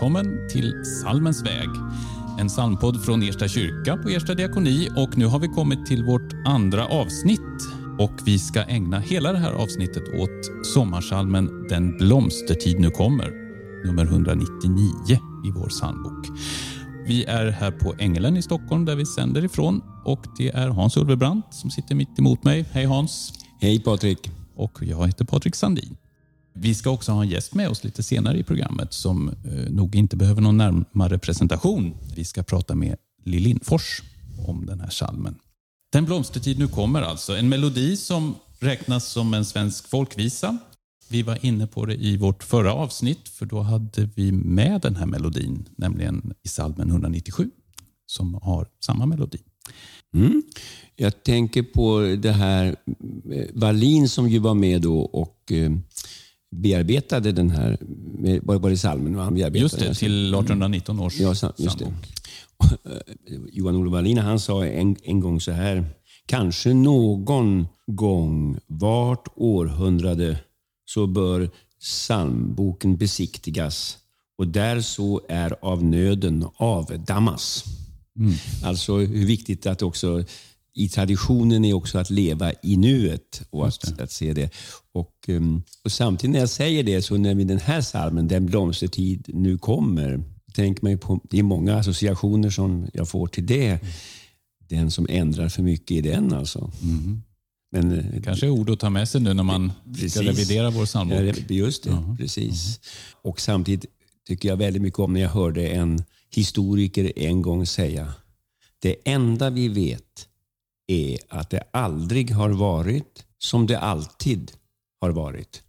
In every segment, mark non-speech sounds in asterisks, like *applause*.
välkommen till Salmens väg. En psalmpodd från Ersta kyrka på Ersta diakoni och nu har vi kommit till vårt andra avsnitt och vi ska ägna hela det här avsnittet åt sommarsalmen Den blomstertid nu kommer, nummer 199 i vår psalmbok. Vi är här på Ängelen i Stockholm där vi sänder ifrån och det är Hans Ulvebrant som sitter mitt emot mig. Hej Hans! Hej Patrik! Och jag heter Patrik Sandin. Vi ska också ha en gäst med oss lite senare i programmet som eh, nog inte behöver någon närmare presentation. Vi ska prata med Lill Lindfors om den här salmen. Den blomstertid nu kommer alltså. En melodi som räknas som en svensk folkvisa. Vi var inne på det i vårt förra avsnitt för då hade vi med den här melodin, nämligen i salmen 197 som har samma melodi. Mm. Jag tänker på det här eh, Wallin som ju var med då och eh, bearbetade den här, var det salmen han bearbetade? Just det, till 1819 års ja, just det. Johan-Olof Wallin han sa en, en gång så här. Kanske någon gång vart århundrade så bör psalmboken besiktigas och där så är av nöden avdammas. Mm. Alltså hur viktigt att också i traditionen är också att leva i nuet och att, att se det. Och, um, och Samtidigt när jag säger det, så när vi den här salmen, Den blomstertid nu kommer, tänker man på, det är många associationer som jag får till det. Mm. Den som ändrar för mycket i den alltså. Mm. Men, eh, Kanske är ord att ta med sig nu när man precis. ska revidera vår psalmbok. Just det, -huh. precis. -huh. Och samtidigt tycker jag väldigt mycket om när jag hörde en historiker en gång säga det enda vi vet är att det aldrig har varit som det alltid har varit.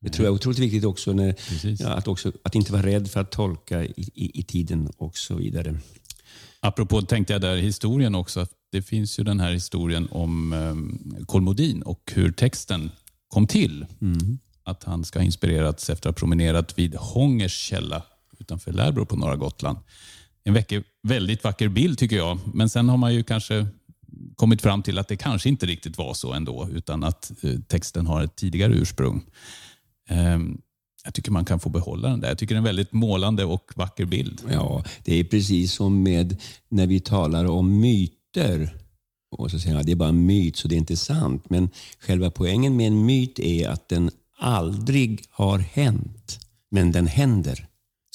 Det tror jag är otroligt viktigt också, när, ja, att, också att inte vara rädd för att tolka i, i, i, tiden och så vidare. Apropå tänkte jag där historien också. Det finns ju den här historien om um, Kolmodin och hur texten kom till. Mm. Att han ska ha inspirerats efter att ha promenerat vid Hångers källa utanför Lärbro på norra Gotland. En väldigt vacker bild tycker jag. Men sen har man ju kanske kommit fram till att det kanske inte riktigt var så ändå, utan att eh, texten har ett tidigare ursprung. Ehm, jag tycker man kan få behålla den där. Jag tycker det är en väldigt målande och vacker bild. Ja, det är precis som med när vi talar om myter. Och så säger jag, det är bara en myt så det är inte sant. Men själva poängen med en myt är att den aldrig har hänt, men den händer.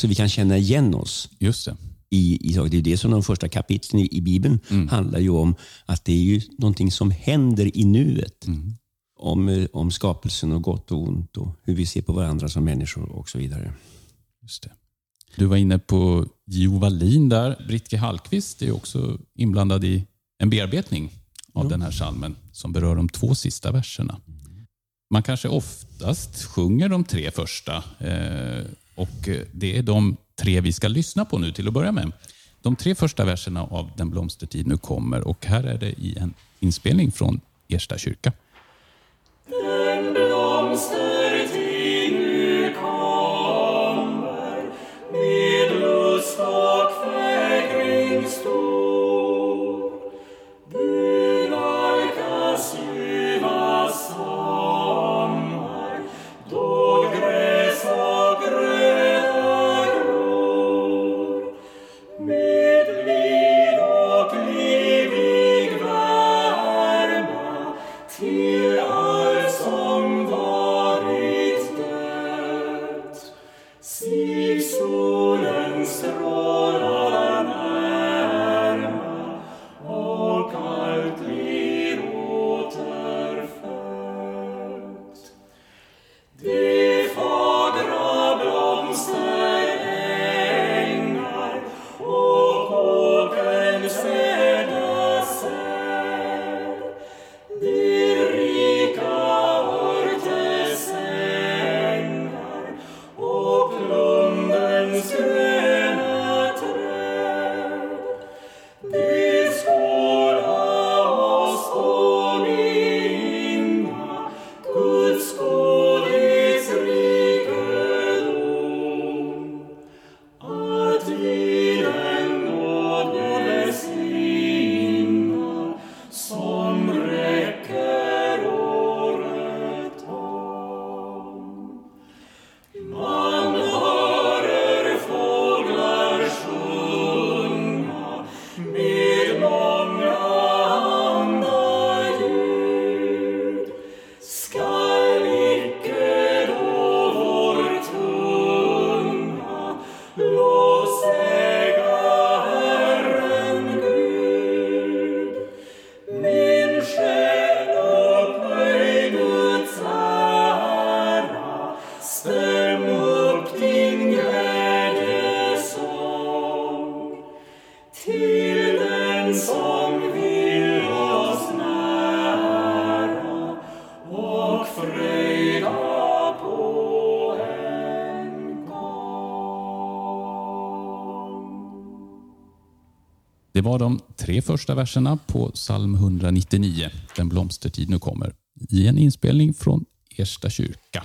Så vi kan känna igen oss. Just det i, i Det är det som de första kapitlen i, i Bibeln mm. handlar ju om. Att det är ju någonting som händer i nuet. Mm. Om, eh, om skapelsen och gott och ont och hur vi ser på varandra som människor och så vidare. Just det. Du var inne på Jo Wallin där. Britt G. Hallqvist är också inblandad i en bearbetning av ja. den här salmen som berör de två sista verserna. Man kanske oftast sjunger de tre första eh, och det är de tre vi ska lyssna på nu till att börja med. De tre första verserna av Den blomstertid nu kommer och här är det i en inspelning från Ersta kyrka. Tre första verserna på psalm 199, Den blomstertid nu kommer, i en inspelning från Ersta kyrka.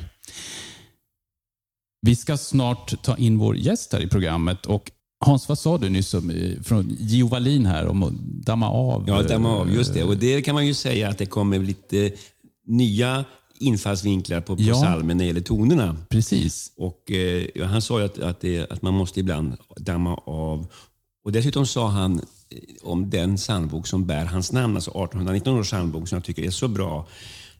Vi ska snart ta in vår gäst här i programmet och Hans, vad sa du nyss om, eh, från Gio Wallin här om att damma av? Ja, damma av, just det. eh, Och det kan man ju säga att det kommer lite nya infallsvinklar på, på Ja. psalmen när det gäller tonerna. Precis. Och eh, Han sa ju att, att, det, att man måste ibland damma av. Och Dessutom sa han eh, om den psalmbok som bär hans namn, alltså 1819 års psalmbok som jag tycker är så bra.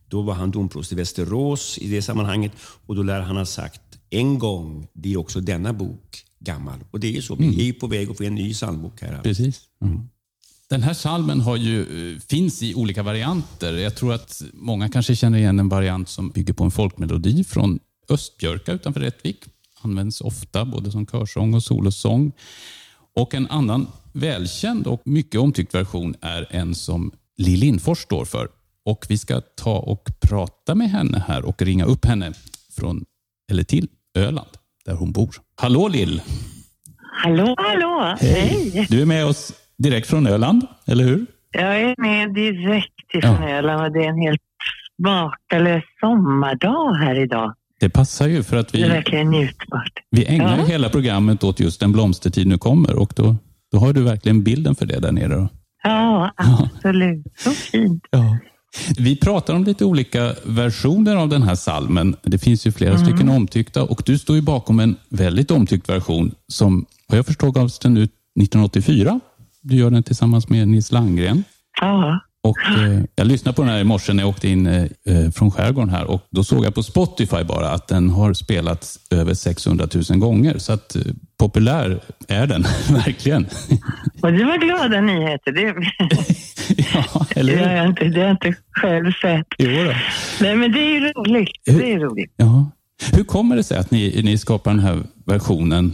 Då var han domprost i Västerås i det sammanhanget och då lär han ha sagt en gång blir också denna bok gammal. Och det är ju så. Vi är på väg att få en ny psalmbok här. Precis. Den här salmen har ju, eh, finns i olika varianter. Jag tror att många kanske känner igen en variant som bygger på en folkmelodi från Östbjörka utanför Rättvik. Används ofta både som körsång och solosång. Och en annan välkänd och mycket omtyckt version är en som Lill Lindfors står för. Och Vi ska ta och prata med henne här och ringa upp henne från, eller till Öland, där hon bor. Hallå Lill! Hallå, hallå! Hej! Du är med oss direkt från Öland, eller hur? Jag är med direkt ifrån Ja. Öland och det är en helt makalös sommardag här idag. Det passar ju för att Det är vi, verkligen njutbart. vi ägnar Ja. hela programmet åt just den blomstertid nu kommer och då, då har du verkligen bilden för det där nere. Då. Ja, absolut. Så fint. Ja. Vi pratar om lite olika versioner av den här salmen. Det finns ju flera stycken omtyckta och du står ju bakom en väldigt omtyckt version som, vad jag förstår, gavs den ut 1984. Du gör den tillsammans med Nils Landgren. Ja, Och, eh, jag lyssnade på den här i morse när jag åkte in eh, eh, från skärgården här och då såg jag på Spotify bara att den har spelats över 600 000 gånger. Så att eh, populär är den *laughs* verkligen. och det var glada nyheter. Det, *laughs* ja, det, eller har hur? jag inte, det har jag inte själv sett. Jo då. Nej, men det är ju roligt. Det är roligt. Ja. Hur kommer det sig att ni, ni skapar den här versionen?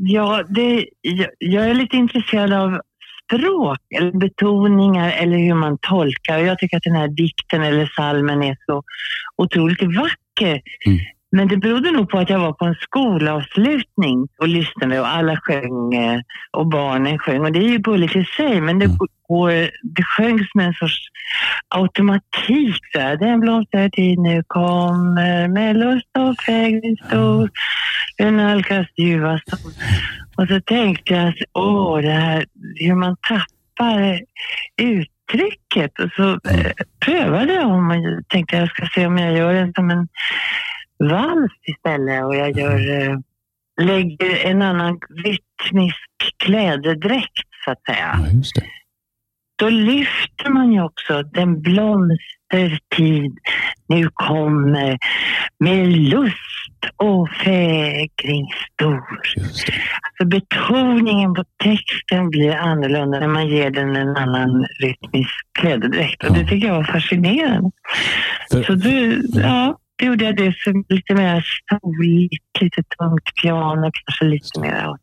Ja, det, jag, jag är lite intresserad av språk eller betoningar eller hur man tolkar. Och Jag tycker att den här dikten eller salmen är så otroligt vacker. Mm. Men det berodde nog på att jag var på en skolavslutning och lyssnade och alla sjöng eh, och barnen sjöng. Och det är ju gulligt i sig men det, Mm. går, det sjöngs med en sorts automatik. Så här. Den blomstertid nu kommer med lust och fägring stor. Den nalkas ljuva sol. Och så tänkte jag, att, åh, det här hur man tappar uttrycket. Och så eh, prövade jag om och tänkte jag ska se om jag gör den som en vals istället och jag gör, eh, lägger en annan rytmisk klädedräkt så att säga. Ja. Då lyfter man ju också den blomstertid nu kommer med lust och fägring stor. Just det. Så betoningen på texten blir annorlunda när man ger den en annan rytmisk klädedräkt. Och det Ja. tycker jag var fascinerande. För- Så du, ja, då gjorde jag det som lite mer soligt, lite tungt piano, kanske lite mer åt,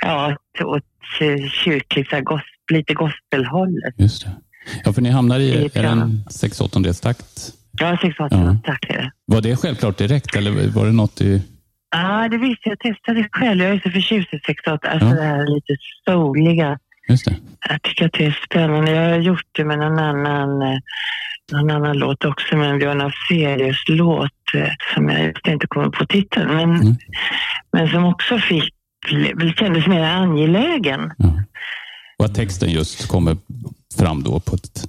ja, åt eh, kyrkligt, lite gospelhållet. Just det. Ja, för ni hamnar i är en 6 8 takt. Ja, 68 Ja. ja. tack. är det. Var det självklart direkt eller var det något i... Ja, det visste jag. Jag testade själv. Jag är så förtjust i 68, alltså Ja. det här lite souliga. Just det. Jag tycker att det är spännande. Jag har gjort det med någon annan, eh, någon annan låt också, med en Björn Afzelius låt eh, som jag just inte kommer på titeln, men, Mm. men som också fick, kändes mer angelägen. Ja. Och att texten just kommer fram då på ett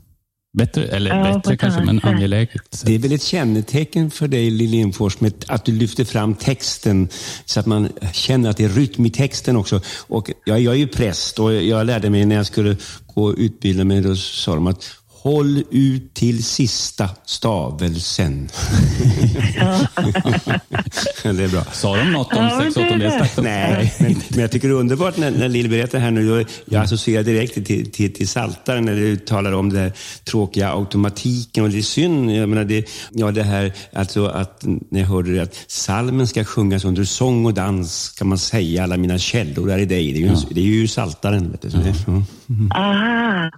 bättre, eller Ja, bättre kanske, men sätt. angeläget sätt. Det är väl ett kännetecken för dig, Lill Lindfors, med att du lyfter fram texten så att man känner att det är rytm i texten också. Och jag, jag är ju präst och jag lärde mig när jag skulle gå och utbilda mig, då sa de att håll ut till sista stavelsen. *laughs* det är bra. Sa de något om Ja, men 6 det är 8 det. takten? Nej, men, men jag tycker det är underbart när, när Lill berättar här nu. Jag, jag associerar direkt till, till, till Saltaren när du talar om den tråkiga automatiken. Och det är synd, jag menar det, ja, det här alltså att när jag hörde det, att salmen ska sjungas under sång och dans, kan man säga, alla mina källor är i dig. Det är ju, det är ju Saltaren. Vet du, ja. Aha.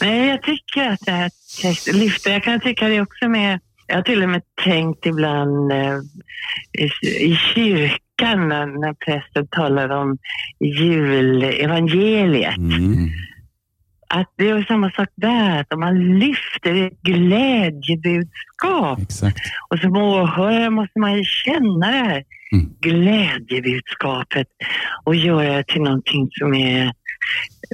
Nej, jag tycker att det här text lyfter. Jag kan tycka det också med... Jag har till och med tänkt ibland eh, i, i kyrkan när, när prästen talar om julevangeliet. Mm. Att det är samma sak där, att om man lyfter ett glädjebudskap Exakt. och som åhörare måste man ju känna det här Mm. glädjebudskapet och göra det till någonting som är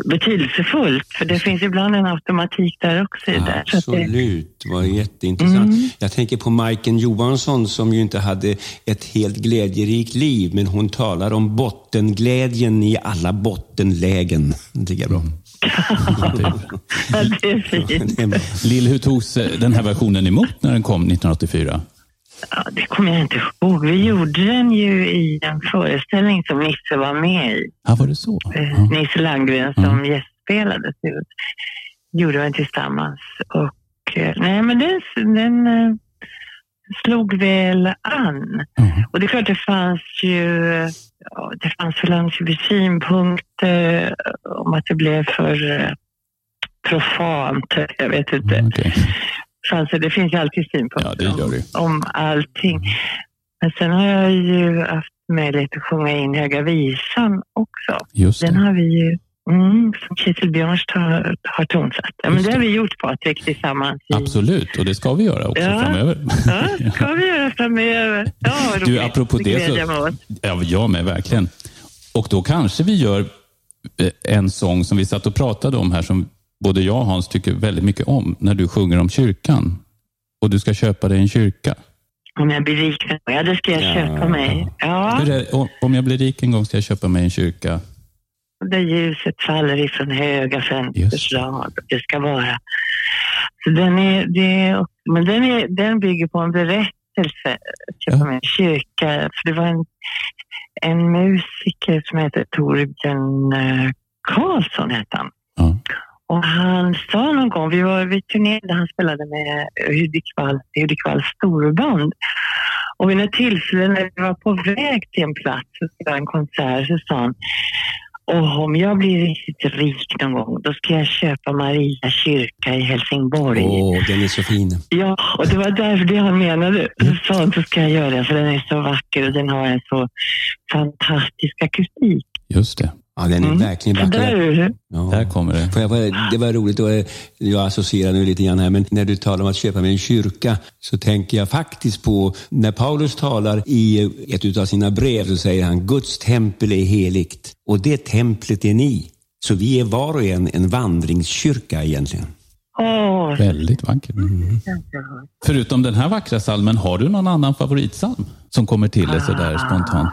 betydelsefullt. För det finns ibland en automatik där också. Absolut, det var jätteintressant. Mm. Jag tänker på Majken Johansson som ju inte hade ett helt glädjerikt liv, men hon talar om bottenglädjen i alla bottenlägen. Det tycker jag är bra. *laughs* ja, det är fint. Lill, hur togs eh, den här versionen emot när den kom 1984? Ja, det kommer jag inte ihåg. Vi gjorde den ju i en föreställning som Nisse var med i. Ja, var det så? Eh, Ja. Nisse Landgren som gästspelade. Så gjorde den tillsammans. Och, eh, nej, men den, den eh, slog väl an. Ja. Och det är klart, det fanns ju ja, det fanns väl en synpunkter om att det blev för profant. Jag vet inte. Mm, okej. Fanns det, finns ju alltid synpunkter Ja, det gör det. om, om allting. Men sen har jag ju haft möjlighet att sjunga in Höga Visan också. Just Den det. har vi ju, mm, som Kjetil Björnst har, har tonsatt. Ja, men det har vi gjort Patrik tillsammans. I, Absolut, och det ska vi göra också Ja. framöver. Ja, det ska *laughs* vi göra framöver. Ja, Du, apropå det så-. Ja, jag med, verkligen. Och då kanske vi gör eh, en sång som vi satt och pratade om här som både jag och Hans tycker väldigt mycket om, när du sjunger om kyrkan. Och du ska köpa dig en kyrka. Om jag blir rik, ja det ska jag Ja. köpa mig. Ja, Hur är, om- jag blir rik en gång ska jag köpa mig en kyrka. där ljuset faller ifrån höga fönsters det. rad. Det ska vara. Så den, är, det är, men den, är, den bygger på en berättelse. Att köpa Ja. mig en kyrka. För det var en, en musiker som heter Torbjörn eh, Karlsson. Hette han. Ja. Och han sa någon gång, vi var vid turnerade, han spelade med Hudiksvall, Hudiksvalls storband. Och vid något tillfälle när vi var på väg till en plats en konsert så sa han och om jag blir riktigt rik någon gång, då ska jag köpa Maria kyrka i Helsingborg. Åh, den är så fin. Ja, och det var därför det han menade. Så sa han, så ska jag göra det, för den är så vacker och den har en så fantastisk akustik. Just det, Ja, den är Mm. verkligen vacker. Ja. där kommer det. Får jag bara, det var roligt, och jag associerar nu lite grann här, men när du talar om att köpa mig en kyrka så tänker jag faktiskt på när Paulus talar i ett av sina brev så säger han Guds tempel är heligt och det templet är ni. Så vi är var och en en vandringskyrka egentligen. Åh, Väldigt vackert. Förutom den här vackra salmen, har du någon annan favoritsalm som kommer till dig sådär spontant?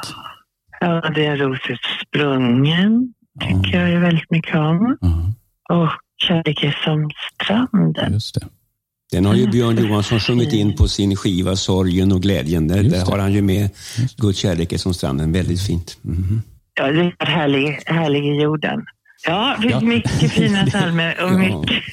Ja, det är Roset sprungen. tycker jag är väldigt mycket om. Ja, Och Kärlek är som stranden. just det. Den har ju Björn Johansson sjungit in på sin skiva Sorgen och glädjen. Där, där det. har han ju med Guds kärlek är som stranden. Väldigt fint. Mhm. Ja, det är härlig, härlig i jorden. Ja, det finns Ja. mycket fina *laughs* psalmer och Ja. mycket...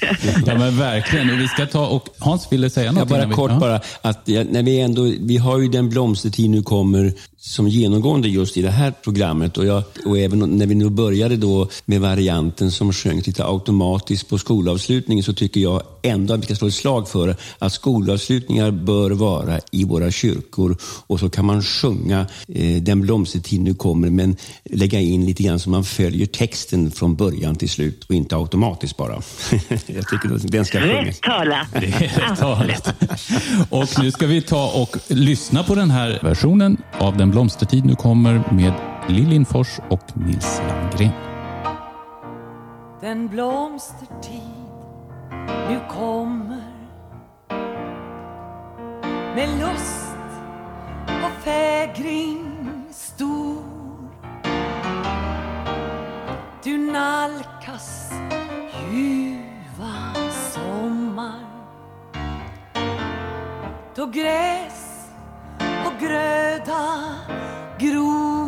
Ja, men verkligen. Och vi ska ta och Hans ville säga Ja, något. bara kort bara, att ja, när vi ändå, vi har ju den blomstertid nu kommer som genomgående just i det här programmet och, jag, och även när vi nu började då med varianten som sjöngs lite automatiskt på skolavslutningen så tycker jag ändå att vi ska slå ett slag för att skolavslutningar bör vara i våra kyrkor och så kan man sjunga eh, Den blomstertid nu kommer men lägga in lite grann så man följer texten från början till slut och inte automatiskt bara. *laughs* jag tycker att den ska sjungas. Rätt talat. Rätt. Och nu ska vi ta och lyssna på den här versionen av Den blomstertid nu kommer med Lill Lindfors och Nils Landgren. Den blomstertid nu kommer med lust och fägring stor. Du nalkas ljuva sommar då gräs gröda gror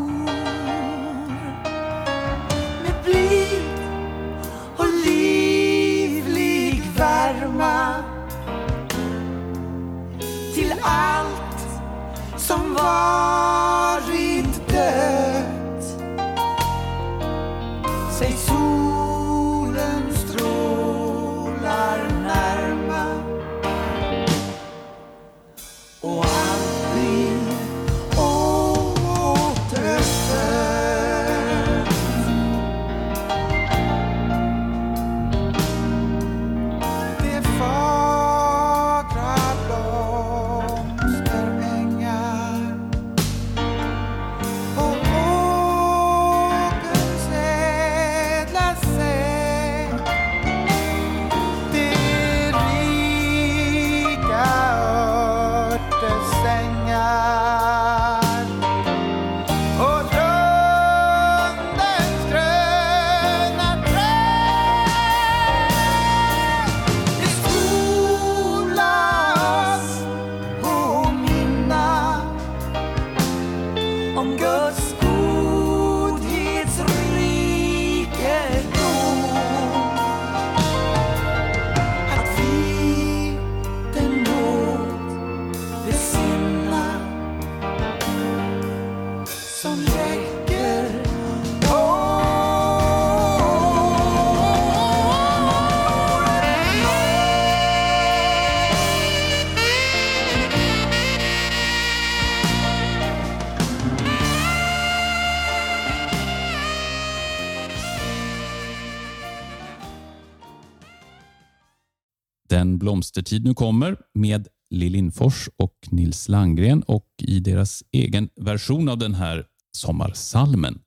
blomstertid nu kommer med Lill Lindfors och Nils Landgren och i deras egen version av den här sommarsalmen.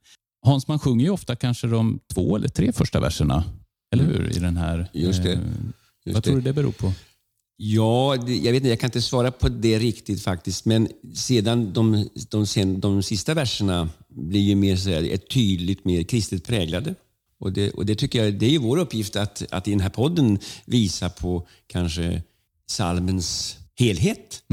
Hans, man sjunger ju ofta kanske de två eller tre första verserna, eller hur? I den här. Mm. Just det. eh, Just vad tror du det beror på? Ja, jag vet inte, jag kan inte svara på det riktigt faktiskt. Men sedan de, de, sen, de sista verserna blir ju mer så här, tydligt mer kristet präglade. Och det, och det tycker jag, det är ju vår uppgift att, att i den här podden visa på kanske salmens helhet.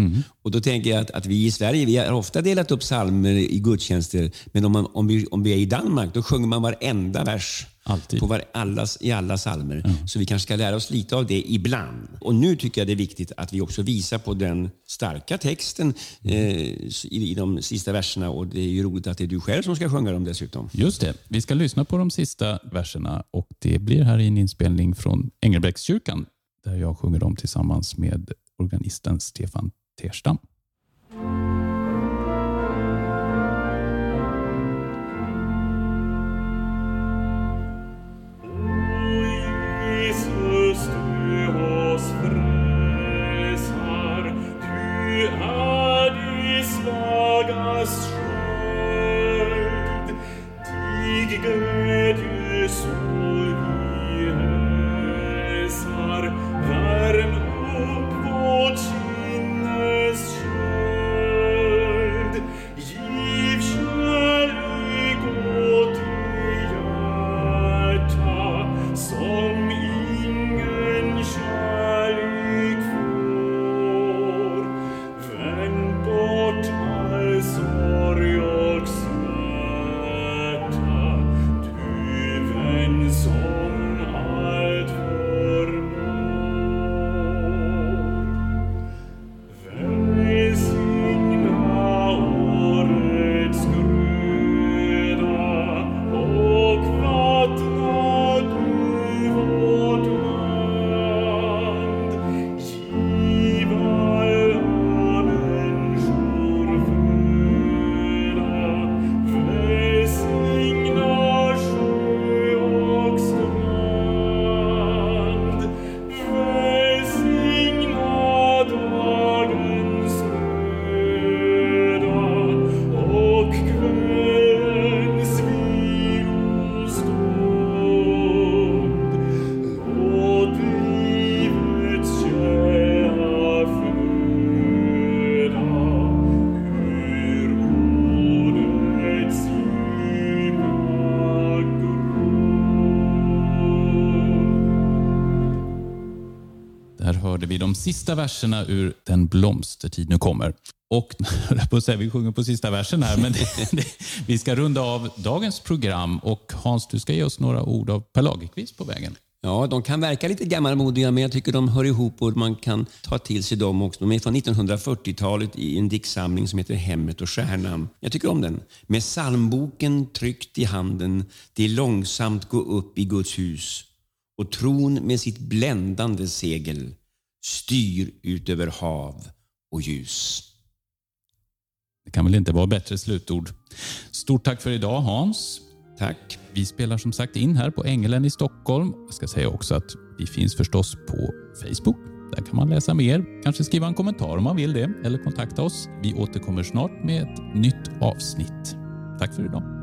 Och då tänker jag att, att vi i Sverige, vi har ofta delat upp salmer i gudstjänster. Men om, man, om, vi, om vi är i Danmark, då sjunger man varenda vers Alltid. på var, allas, i alla salmer. Så vi kanske ska lära oss lite av det ibland. Och nu tycker jag det är viktigt att vi också visar på den starka texten eh, i, i de sista verserna. Och det är ju roligt att det är du själv som ska sjunga dem dessutom. Just det. Vi ska lyssna på de sista verserna och det blir här i en inspelning från Engelbrektskyrkan där jag sjunger dem tillsammans med organisten Stefan Terstam. Vi de sista verserna ur Den blomstertid nu kommer. Och *laughs* på säga, vi sjunger på sista versen här, men det, *laughs* det, vi ska runda av dagens program. Och Hans, du ska ge oss några ord av Per Lagerkvist på vägen. Ja, de kan verka lite gammalmodiga men jag tycker de hör ihop och man kan ta till sig dem också. De är från 1940-talet i en diktsamling som heter Hemmet och stjärnan. Jag tycker om den. Med psalmboken tryckt i handen, det långsamt gå upp i Guds hus och tron med sitt bländande segel styr ut över hav och ljus. Det kan väl inte vara bättre slutord. Stort tack för idag Hans. Tack. Vi spelar som sagt in här på Ängelen i Stockholm. Jag ska säga också att vi finns förstås på Facebook. Där kan man läsa mer, kanske skriva en kommentar om man vill det eller kontakta oss. Vi återkommer snart med ett nytt avsnitt. Tack för idag.